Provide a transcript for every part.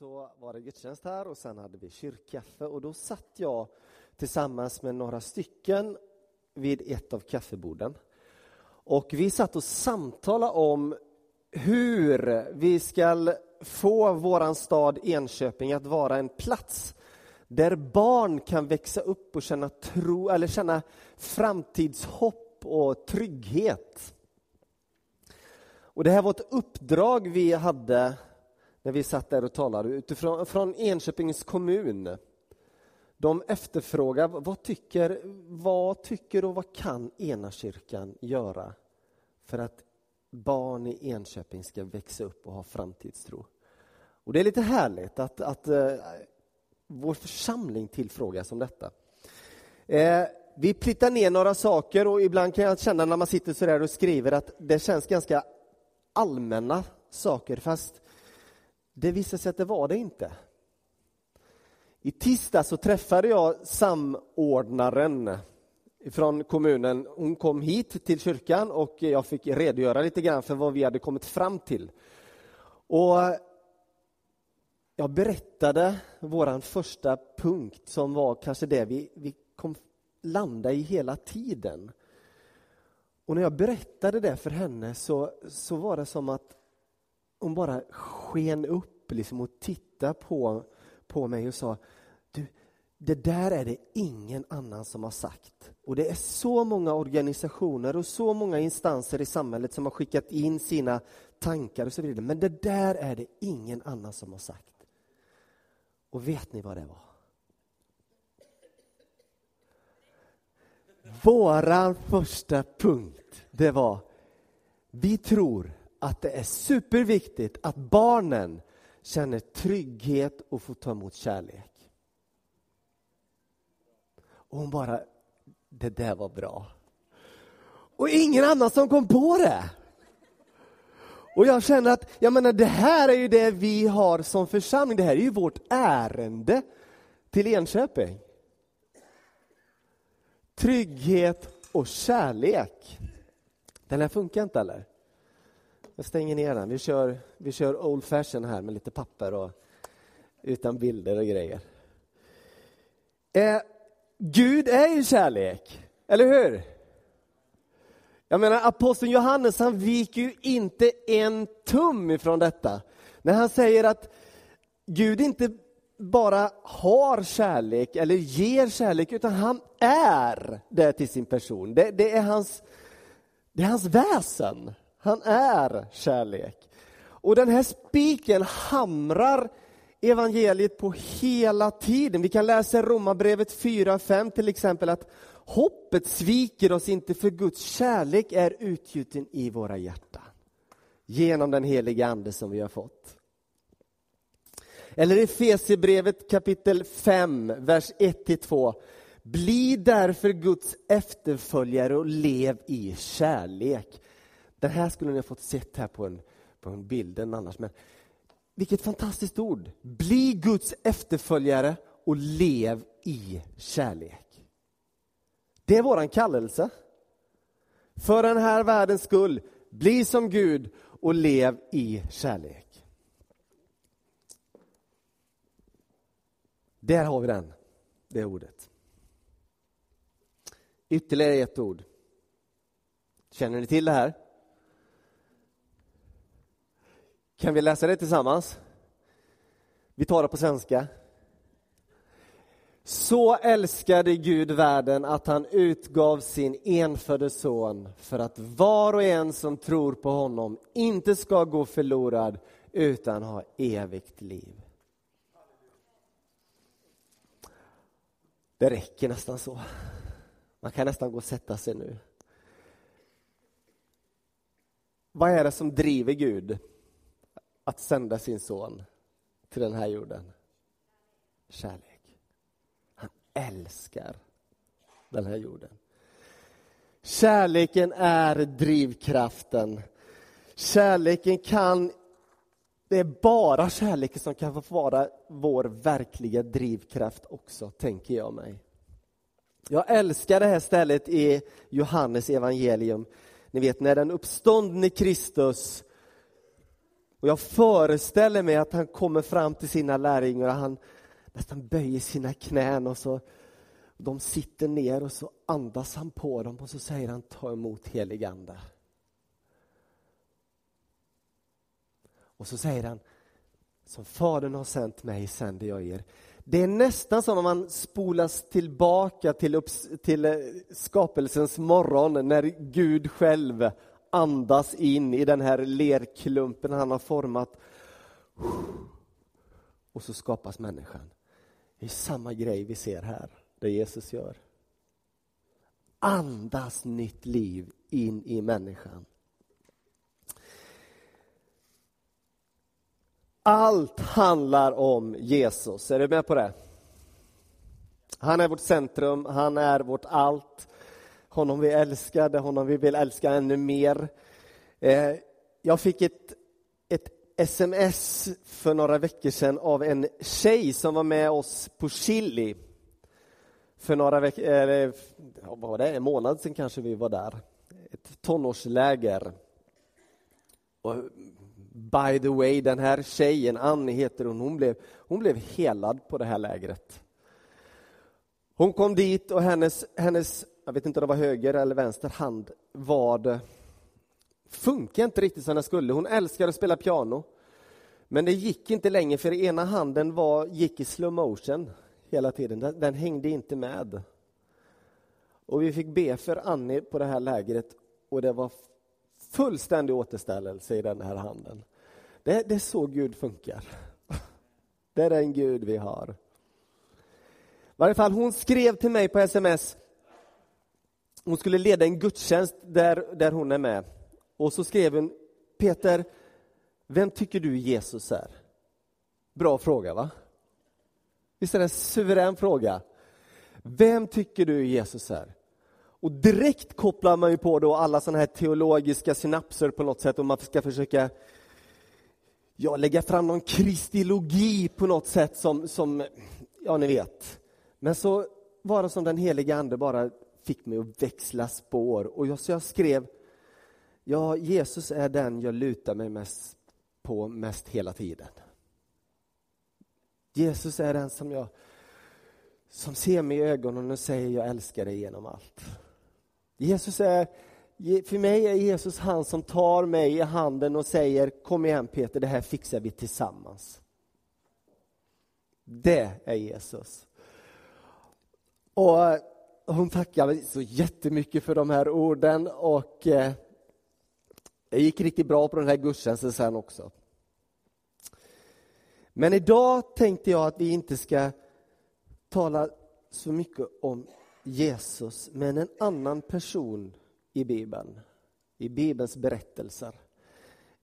så var det gudstjänst här och sen hade vi kyrkkaffe och då satt jag tillsammans med några stycken vid ett av kaffeborden. Och vi satt och samtalade om hur vi ska få våran stad Enköping att vara en plats där barn kan växa upp och känna tro eller känna framtidshopp och trygghet. Och det här var ett uppdrag vi hade när vi satt där och talade utifrån från Enköpings kommun. De efterfrågar vad tycker, vad tycker och vad kan Enakyrkan göra för att barn i Enköping ska växa upp och ha framtidstro. Och Det är lite härligt att, att uh, vår församling tillfrågas om detta. Eh, vi plittar ner några saker och ibland kan jag känna när man sitter så där och skriver att det känns ganska allmänna saker fast det visade sig att det var det inte. I tisdag så träffade jag samordnaren från kommunen. Hon kom hit till kyrkan och jag fick redogöra lite grann för vad vi hade kommit fram till. Och jag berättade vår första punkt som var kanske det vi, vi kom landa i hela tiden. Och när jag berättade det för henne så, så var det som att hon bara sken upp liksom och tittade på, på mig och sa du, det där är det ingen annan som har sagt. Och det är så många organisationer och så många instanser i samhället som har skickat in sina tankar och så vidare. Men det där är det ingen annan som har sagt. Och vet ni vad det var? Våran första punkt, det var vi tror att det är superviktigt att barnen känner trygghet och får ta emot kärlek. Och hon bara, det där var bra. Och ingen annan som kom på det. Och jag känner att, jag menar det här är ju det vi har som församling, det här är ju vårt ärende till Enköping. Trygghet och kärlek. Den här funkar inte eller? Jag stänger ner den. Vi kör, vi kör old fashion här med lite papper och utan bilder och grejer. Eh, Gud är ju kärlek, eller hur? Jag menar, aposteln Johannes han viker ju inte en tum ifrån detta. När han säger att Gud inte bara har kärlek eller ger kärlek, utan han är det till sin person. Det, det, är, hans, det är hans väsen. Han är kärlek. Och den här spiken hamrar evangeliet på hela tiden. Vi kan läsa i Romarbrevet 4.5 till exempel att hoppet sviker oss inte för Guds kärlek är utgjuten i våra hjärtan. Genom den heliga Ande som vi har fått. Eller i Fesebrevet kapitel 5, vers 1-2. Bli därför Guds efterföljare och lev i kärlek. Den här skulle ni ha fått sett här på en, på en bilden annars. Men vilket fantastiskt ord! Bli Guds efterföljare och lev i kärlek. Det är våran kallelse. För den här världens skull, bli som Gud och lev i kärlek. Där har vi den, det ordet. Ytterligare ett ord. Känner ni till det här? Kan vi läsa det tillsammans? Vi tar det på svenska. Så älskade Gud världen att han utgav sin enfödde son för att var och en som tror på honom inte ska gå förlorad utan ha evigt liv. Det räcker nästan så. Man kan nästan gå och sätta sig nu. Vad är det som driver Gud? Att sända sin son till den här jorden? Kärlek. Han älskar den här jorden. Kärleken är drivkraften. Kärleken kan... Det är bara kärleken som kan få vara vår verkliga drivkraft också, tänker jag mig. Jag älskar det här stället i Johannes evangelium. Ni vet när den uppståndne Kristus och jag föreställer mig att han kommer fram till sina lärjungar och han nästan böjer sina knän och så de sitter ner och så andas han på dem och så säger han ta emot helig ande. Och så säger han som Fadern har sänt mig sänder jag er. Det är nästan som om man spolas tillbaka till, upps, till eh, skapelsens morgon när Gud själv andas in i den här lerklumpen han har format. Och så skapas människan. Det är samma grej vi ser här, det Jesus gör. Andas nytt liv in i människan. Allt handlar om Jesus. Är du med på det? Han är vårt centrum, han är vårt allt. Honom vi älskar, det honom vi vill älska ännu mer. Eh, jag fick ett, ett sms för några veckor sedan av en tjej som var med oss på Chili. För några veckor, vad var det, en månad sedan kanske vi var där. Ett tonårsläger. Och By the way, den här tjejen, Annie heter hon, hon blev, hon blev helad på det här lägret. Hon kom dit och hennes, hennes, jag vet inte om det var höger eller vänster hand, var funkar inte riktigt som den skulle. Hon älskade att spela piano. Men det gick inte längre för ena handen var, gick i slow motion hela tiden. Den, den hängde inte med. Och vi fick be för Annie på det här lägret och det var fullständig återställelse i den här handen. Det, det är så Gud funkar. Det är den Gud vi har. Varje fall, hon skrev till mig på sms. Hon skulle leda en gudstjänst där, där hon är med. Och så skrev hon, Peter, vem tycker du Jesus är? Bra fråga, va? Visst är det en suverän fråga? Vem tycker du Jesus är? Och direkt kopplar man ju på då alla sådana här teologiska synapser på något sätt och man ska försöka ja, lägga fram någon kristologi på något sätt som, som, ja ni vet. Men så var det som den heliga Ande bara fick mig att växla spår och jag, så jag skrev, ja Jesus är den jag lutar mig mest på mest hela tiden. Jesus är den som jag som ser mig i ögonen och säger jag älskar dig genom allt. Jesus är, för mig är Jesus han som tar mig i handen och säger kom igen Peter, det här fixar vi tillsammans. Det är Jesus. Och hon tackade så jättemycket för de här orden och eh, det gick riktigt bra på den här gudstjänsten sen också. Men idag tänkte jag att vi inte ska tala så mycket om Jesus, men en annan person i Bibeln, i Bibelns berättelser.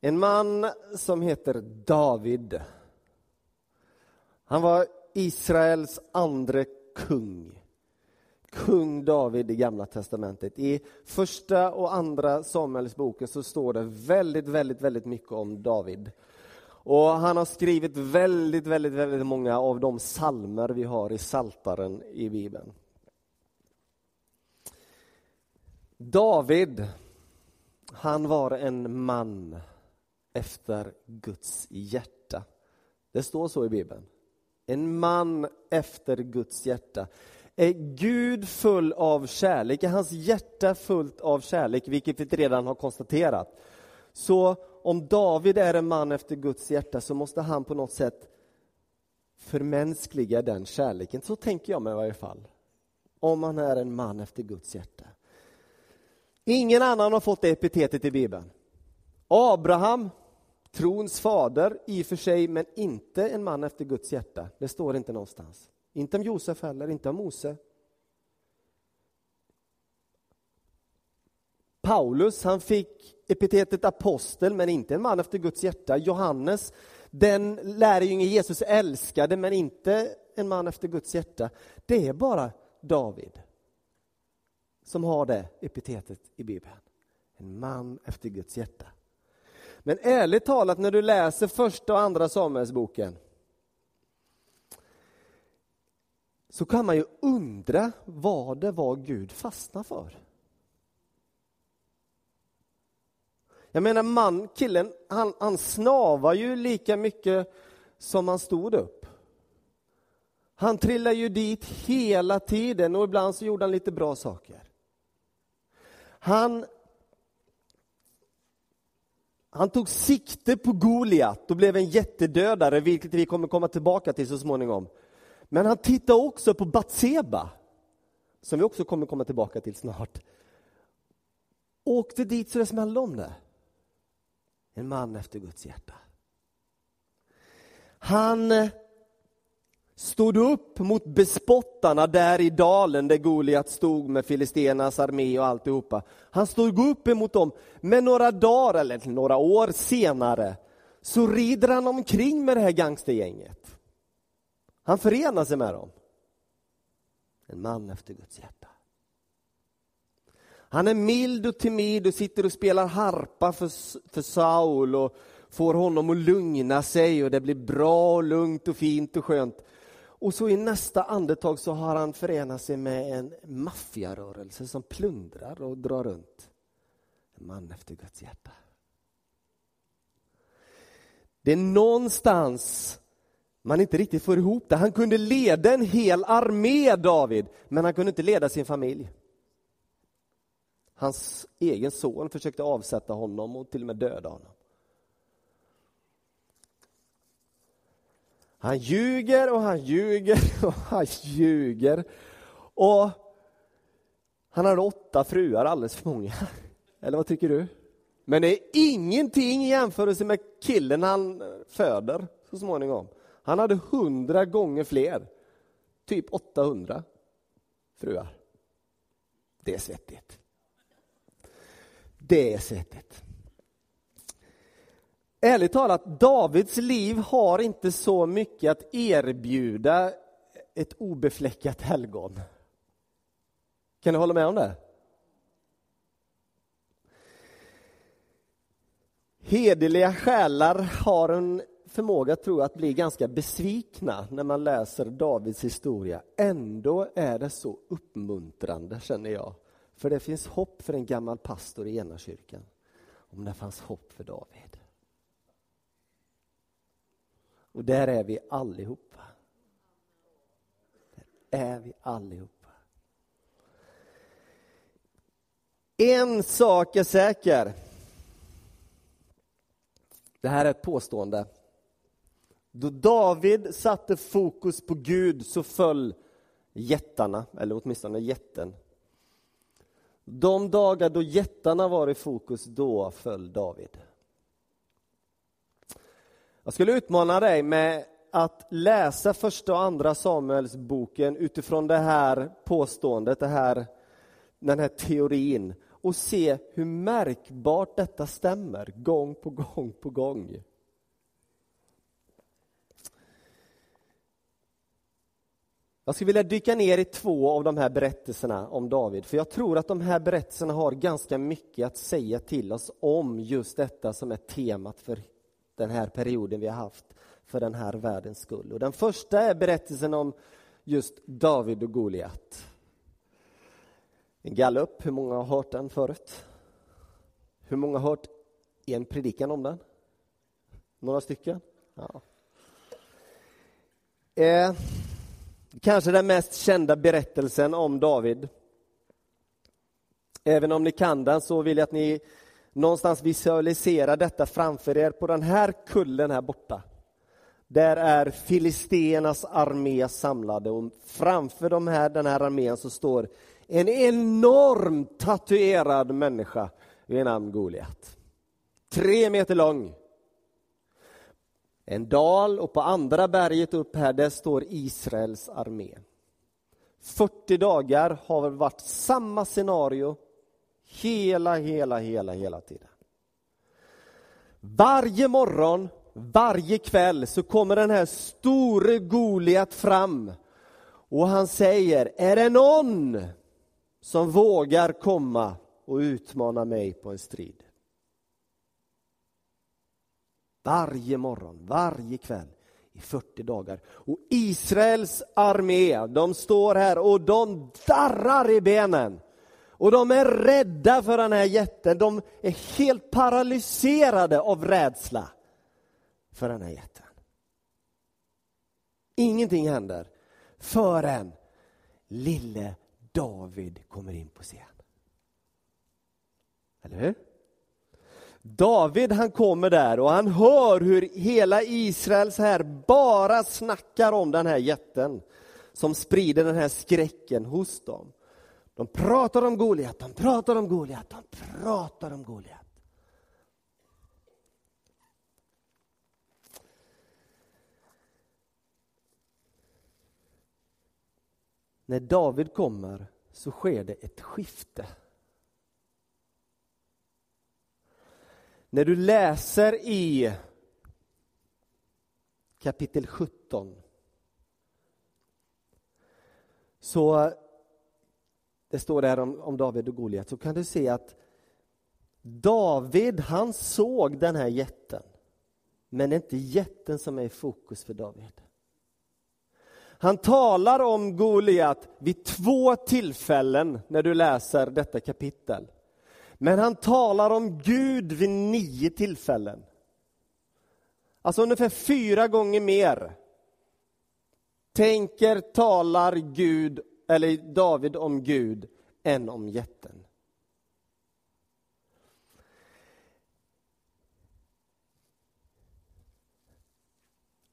En man som heter David. Han var Israels andre kung. Kung David i Gamla testamentet. I första och andra Samuelsboken så står det väldigt, väldigt, väldigt mycket om David. Och han har skrivit väldigt, väldigt, väldigt många av de salmer vi har i Saltaren i Bibeln. David, han var en man efter Guds hjärta. Det står så i Bibeln. En man efter Guds hjärta. Är Gud full av kärlek? Är hans hjärta fullt av kärlek? Vilket vi redan har konstaterat. Så om David är en man efter Guds hjärta så måste han på något sätt förmänskliga den kärleken. Så tänker jag mig i varje fall. Om han är en man efter Guds hjärta. Ingen annan har fått det epitetet i Bibeln. Abraham, trons fader, i och för sig, men inte en man efter Guds hjärta. Det står inte någonstans. Inte om Josef heller, inte om Mose. Paulus, han fick epitetet apostel, men inte en man efter Guds hjärta. Johannes, den lärjunge Jesus älskade, men inte en man efter Guds hjärta. Det är bara David som har det epitetet i Bibeln. En man efter Guds hjärta. Men ärligt talat, när du läser första och andra Samuelsboken så kan man ju undra vad det var Gud fastnade för. Jag menar man, killen, han, han snavar ju lika mycket som han stod upp. Han trillade ju dit hela tiden och ibland så gjorde han lite bra saker. Han, han tog sikte på Goliat och blev en jättedödare, vilket vi kommer komma tillbaka till så småningom. Men han tittade också på Batseba, som vi också kommer komma tillbaka till snart. Åkte dit så det smällde om det. En man efter Guds hjärta. Han eh, stod upp mot bespottarna där i dalen där Goliat stod med filistenas armé och alltihopa. Han stod upp emot dem, men några dagar eller några år senare så rider han omkring med det här gangstergänget. Han förenar sig med dem. En man efter Guds hjärta. Han är mild och timid och sitter och spelar harpa för, för Saul och får honom att lugna sig och det blir bra och lugnt och fint och skönt. Och så i nästa andetag så har han förenat sig med en maffiarörelse som plundrar och drar runt. En man efter Guds hjärta. Det är någonstans man inte riktigt får ihop det. Han kunde leda en hel armé, David, men han kunde inte leda sin familj. Hans egen son försökte avsätta honom och till och med döda honom. Han ljuger och han ljuger och han ljuger. Och han hade åtta fruar, alldeles för många. Eller vad tycker du? Men det är ingenting i jämförelse med killen han föder så småningom. Han hade hundra gånger fler, typ 800 fruar. Det är svettigt. Det är svettigt. Ärligt talat, Davids liv har inte så mycket att erbjuda ett obefläckat helgon. Kan du hålla med om det? Hederliga själar har en förmåga, tror jag, att bli ganska besvikna när man läser Davids historia. Ändå är det så uppmuntrande, känner jag. För det finns hopp för en gammal pastor i ena kyrkan. Om det fanns hopp för David. Och där är vi allihopa. Där är vi allihopa. En sak är säker. Det här är ett påstående. Då David satte fokus på Gud så föll jättarna, eller åtminstone jätten. De dagar då jättarna var i fokus, då föll David. Jag skulle utmana dig med att läsa första och andra Samuelsboken utifrån det här påståendet, det här, den här teorin och se hur märkbart detta stämmer gång på gång på gång. Jag skulle vilja dyka ner i två av de här berättelserna om David, för jag tror att de här berättelserna har ganska mycket att säga till oss om just detta som är temat för den här perioden vi har haft för den här världens skull. Och den första är berättelsen om just David och Goliat. En gallup, hur många har hört den förut? Hur många har hört en predikan om den? Några stycken? Ja. Eh, kanske den mest kända berättelsen om David. Även om ni kan den så vill jag att ni någonstans visualiserar detta framför er på den här kullen här borta. Där är filisteernas armé samlade och framför de här, den här armén så står en enorm tatuerad människa vid namn Goliat. Tre meter lång. En dal och på andra berget upp här, där står Israels armé. 40 dagar har varit samma scenario Hela, hela, hela, hela tiden. Varje morgon, varje kväll så kommer den här store Goliat fram och han säger, är det någon som vågar komma och utmana mig på en strid? Varje morgon, varje kväll i 40 dagar. Och Israels armé, de står här och de darrar i benen Och de är rädda för den här jätten. De är helt paralyserade av rädsla för den här jätten. Ingenting händer förrän lille David kommer in på scen. Eller hur? David han kommer där och han hör hur hela Israels här bara snackar om den här jätten som sprider den här skräcken hos dem. De pratar om Goliat, de pratar om Goliat, de pratar om Goliat. När David kommer så sker det ett skifte. När du läser i kapitel 17 så det står där om, om David och Goliat, så kan du se att David, han såg den här jätten. Men det är inte jätten som är i fokus för David. Han talar om Goliat vid två tillfällen när du läser detta kapitel. Men han talar om Gud vid nio tillfällen. Alltså ungefär fyra gånger mer. Tänker, talar Gud, eller David om Gud än om jätten.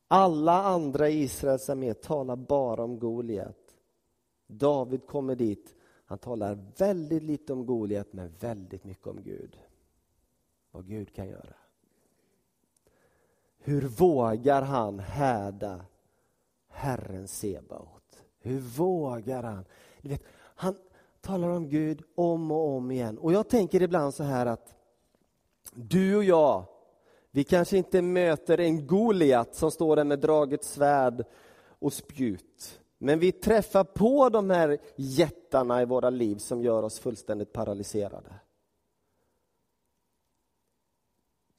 Alla andra i Israels armé talar bara om Goliat. David kommer dit han talar väldigt lite om Goliat, men väldigt mycket om Gud. Vad Gud kan göra. Hur vågar han härda Herren Sebaot? Hur vågar han? Du vet, han talar om Gud om och om igen. Och jag tänker ibland så här att du och jag, vi kanske inte möter en Goliat som står där med draget svärd och spjut. Men vi träffar på de här jättarna i våra liv som gör oss fullständigt paralyserade.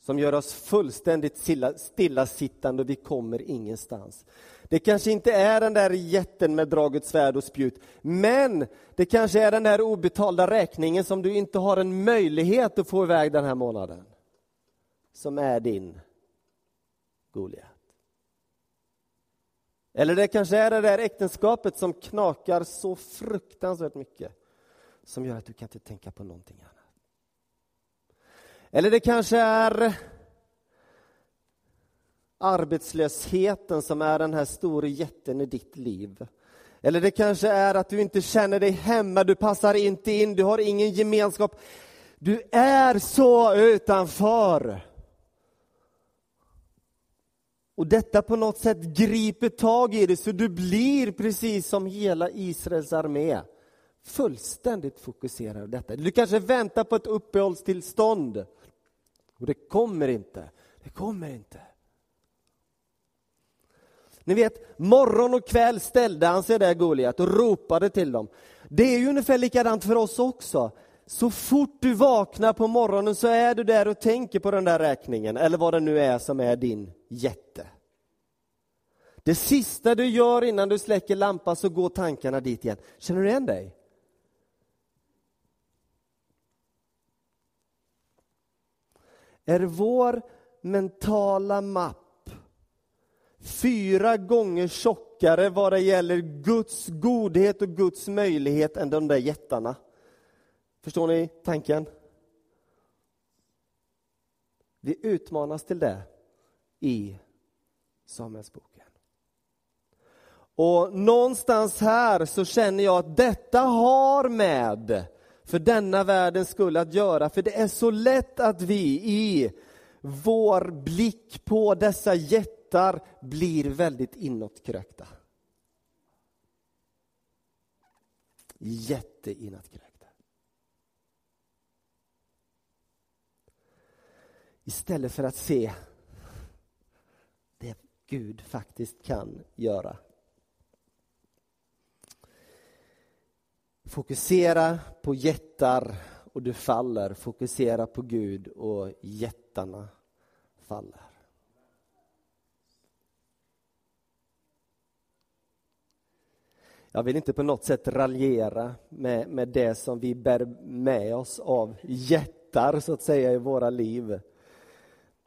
Som gör oss fullständigt stillasittande och vi kommer ingenstans. Det kanske inte är den där jätten med draget svärd och spjut, men det kanske är den där obetalda räkningen som du inte har en möjlighet att få iväg den här månaden. Som är din Goliat. Eller det kanske är det där äktenskapet som knakar så fruktansvärt mycket som gör att du kan inte tänka på någonting annat. Eller det kanske är arbetslösheten som är den här stora jätten i ditt liv. Eller det kanske är att du inte känner dig hemma, du passar inte in, du har ingen gemenskap. Du är så utanför. Och detta på något sätt griper tag i dig så du blir precis som hela Israels armé fullständigt fokuserad på detta. Du kanske väntar på ett uppehållstillstånd och det kommer inte. Det kommer inte. Ni vet, morgon och kväll ställde han sig där Goliat och ropade till dem. Det är ju ungefär likadant för oss också. Så fort du vaknar på morgonen så är du där och tänker på den där räkningen, eller vad det nu är som är din jätte. Det sista du gör innan du släcker lampan så går tankarna dit igen. Känner du igen dig? Är vår mentala mapp fyra gånger tjockare vad det gäller Guds godhet och Guds möjlighet än de där jättarna? Förstår ni tanken? Vi utmanas till det i Samuelsboken. Och någonstans här så känner jag att detta har med för denna världens skull att göra, för det är så lätt att vi i vår blick på dessa jättar blir väldigt inåtkrökta. Jätteinåtkrökta. Istället för att se det Gud faktiskt kan göra. Fokusera på jättar och du faller. Fokusera på Gud och jättarna faller. jag vill inte på något sätt raljera med, med det som vi bär med oss av jättar, så att säga, i våra liv.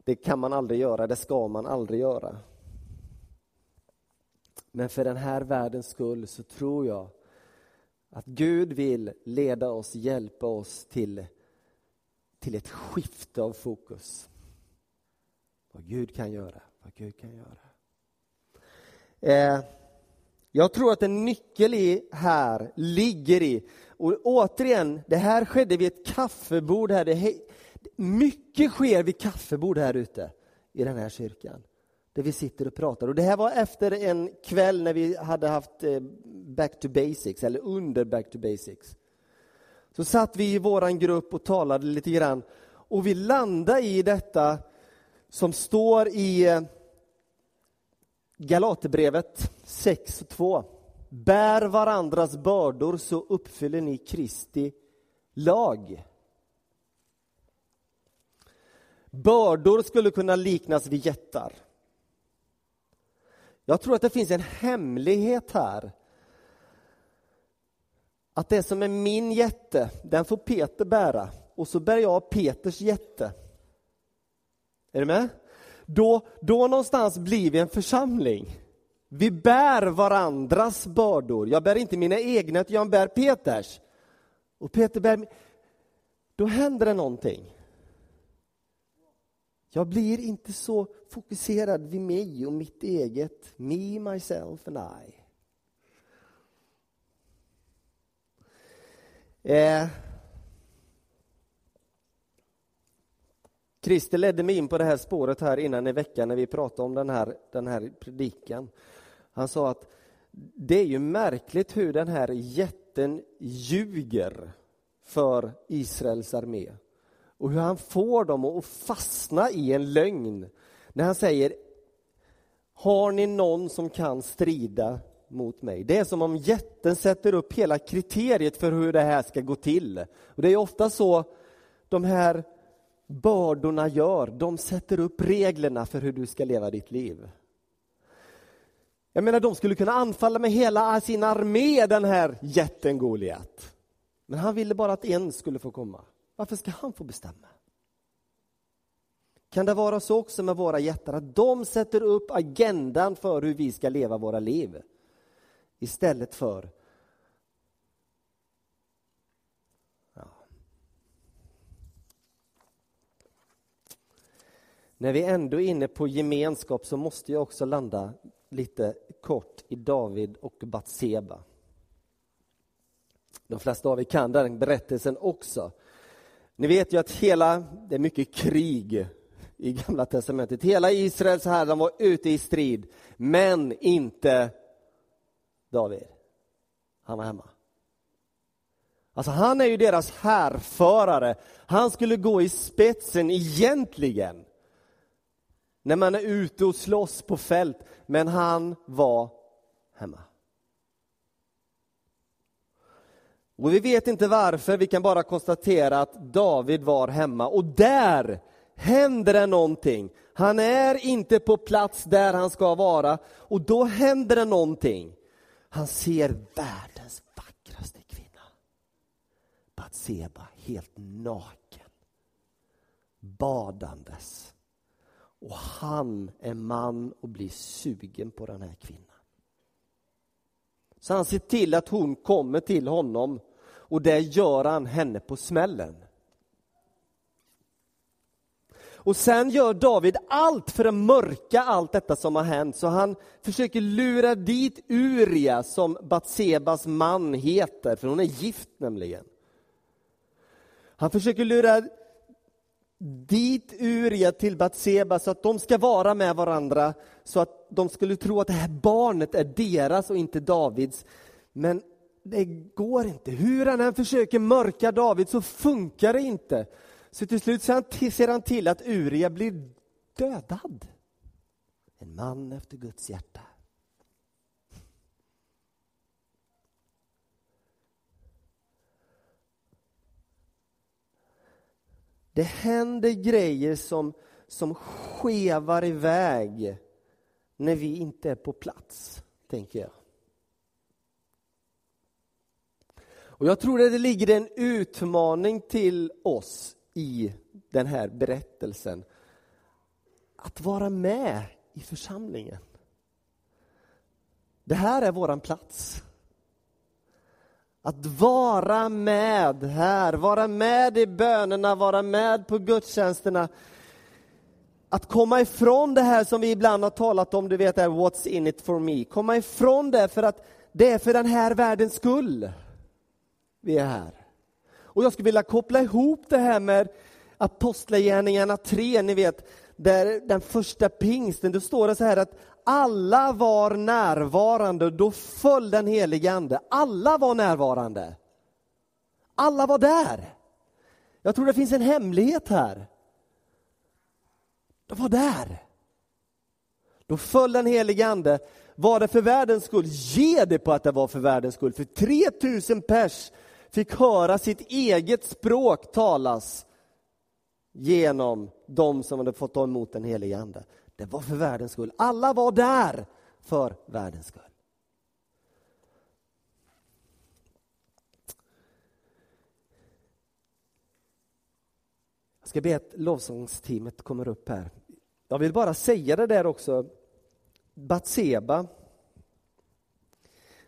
Det kan man aldrig göra, det ska man aldrig göra. Men för den här världens skull så tror jag att Gud vill leda oss, hjälpa oss till, till ett skifte av fokus. Vad Gud kan göra, vad Gud kan göra. Eh, jag tror att en nyckel i här ligger i, och återigen, det här skedde vid ett kaffebord här. Det, mycket sker vid kaffebord här ute i den här kyrkan. Där vi sitter och pratar. Och det här var efter en kväll när vi hade haft eh, Back to Basics, eller under Back to Basics. Så satt vi i vår grupp och talade lite grann. Och vi landade i detta som står i eh, Galaterbrevet 6.2. Bär varandras bördor så uppfyller ni Kristi lag. Bördor skulle kunna liknas vid jättar. Jag tror att det finns en hemlighet här. Att det som är min jätte, den får Peter bära och så bär jag Peters jätte. Är du med? Då, då någonstans blir vi en församling. Vi bär varandras bördor. Jag bär inte mina egna, utan jag bär Peters. Och Peter bär... Då händer det någonting. Jag blir inte så fokuserad vid mig och mitt eget. Me, myself and I. Eh. Christer ledde mig in på det här spåret här innan i veckan när vi pratade om den här, den här predikan. Han sa att det är ju märkligt hur den här jätten ljuger för Israels armé och hur han får dem att fastna i en lögn när han säger Har ni någon som kan strida mot mig? Det är som om jätten sätter upp hela kriteriet för hur det här ska gå till. Och Det är ofta så de här bördorna gör. De sätter upp reglerna för hur du ska leva ditt liv. Jag menar, de skulle kunna anfalla med hela sin armé, den här jätten Goliat. Men han ville bara att en skulle få komma. Varför ska han få bestämma? Kan det vara så också med våra jättar, att de sätter upp agendan för hur vi ska leva våra liv? Istället för ja. När vi ändå är inne på gemenskap så måste jag också landa lite kort i David och Batseba. De flesta av er kan den berättelsen också. Ni vet ju att hela, det är mycket krig i Gamla testamentet. Hela Israels här, de var ute i strid, men inte David. Han var hemma. Alltså han är ju deras härförare. Han skulle gå i spetsen egentligen. När man är ute och slåss på fält. Men han var hemma. Och vi vet inte varför, vi kan bara konstatera att David var hemma. Och där händer det någonting. Han är inte på plats där han ska vara. Och då händer det någonting. Han ser världens vackraste kvinna. Batseba, helt naken. Badandes. Och han är man och blir sugen på den här kvinnan. Så han ser till att hon kommer till honom och det gör han henne på smällen. Och sen gör David allt för att mörka allt detta som har hänt, så han försöker lura dit Uria, som Batsebas man heter, för hon är gift nämligen. Han försöker lura dit Uria till Batseba så att de ska vara med varandra, så att de skulle tro att det här barnet är deras och inte Davids. Men det går inte. Hur han än försöker mörka David så funkar det inte. Så till slut ser han till att Uria blir dödad. En man efter Guds hjärta. Det händer grejer som, som skevar iväg när vi inte är på plats, tänker jag. Och jag tror att det ligger en utmaning till oss i den här berättelsen. Att vara med i församlingen. Det här är våran plats. Att vara med här, vara med i bönerna, vara med på gudstjänsterna. Att komma ifrån det här som vi ibland har talat om, du vet, är what's in it for me. Komma ifrån det för att det är för den här världens skull vi är här. Och jag skulle vilja koppla ihop det här med Apostlagärningarna 3, ni vet, där den första pingsten, då står det så här att alla var närvarande, då föll den helige Ande. Alla var närvarande. Alla var där. Jag tror det finns en hemlighet här. De var där. Då föll den helige Ande. Var det för världens skull? Ge det på att det var för världens skull. För 3000 pers fick höra sitt eget språk talas genom de som hade fått ta emot den helige Ande. Det var för världens skull. Alla var där för världens skull. Jag ska be att lovsångsteamet kommer upp här. Jag vill bara säga det där också. Batseba.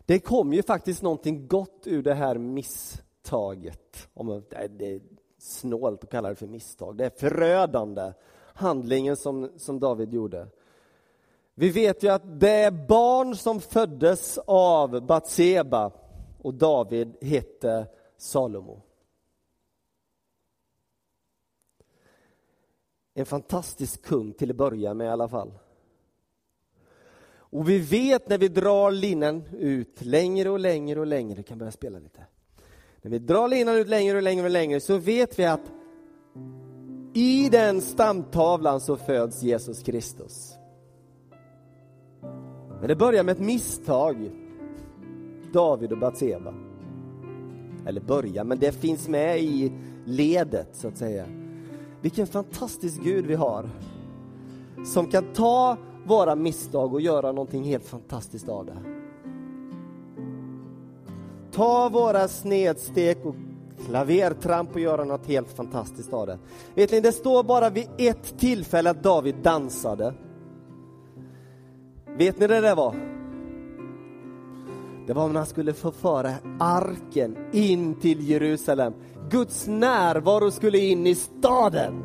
Det kom ju faktiskt någonting gott ur det här misstaget. Om det är snålt att kalla det för misstag. Det är förödande handlingen som, som David gjorde. Vi vet ju att det barn som föddes av Batseba och David hette Salomo. En fantastisk kung till att börja med i alla fall. Och vi vet när vi drar linan ut längre och längre och längre, du kan börja spela lite. När vi drar linan ut längre och längre och längre så vet vi att i den stamtavlan så föds Jesus Kristus. Men det börjar med ett misstag. David och Batseba. Eller börja, men det finns med i ledet så att säga. Vilken fantastisk Gud vi har. Som kan ta våra misstag och göra någonting helt fantastiskt av det. Ta våra snedsteg och klavertramp och göra något helt fantastiskt av det. Vet ni, det står bara vid ett tillfälle att David dansade. Vet ni det där var? Det var när han skulle förföra arken in till Jerusalem. Guds närvaro skulle in i staden.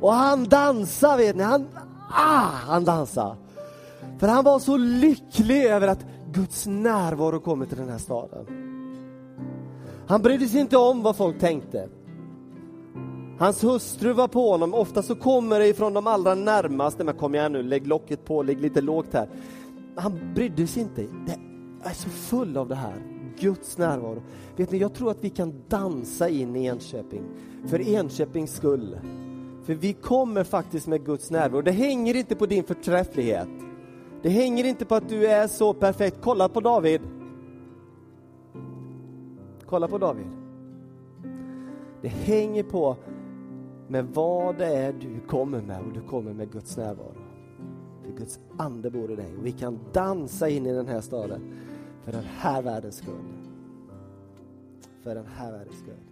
Och han dansade, vet ni, han, ah, han dansade. För han var så lycklig över att Guds närvaro kommer till den här staden. Han brydde sig inte om vad folk tänkte. Hans hustru var på honom, ofta så kommer det ifrån de allra närmaste, men kom igen nu, lägg locket på, lägg lite lågt här. Han brydde sig inte. Jag är så full av det här, Guds närvaro. Vet ni, jag tror att vi kan dansa in i Enköping, för Enköpings skull. För vi kommer faktiskt med Guds närvaro. Det hänger inte på din förträfflighet. Det hänger inte på att du är så perfekt. Kolla på David. Kolla på David. Det hänger på med vad det är du kommer med och du kommer med Guds närvaro. För Guds ande bor i dig och vi kan dansa in i den här staden för den här världens skull. För den här världens skull.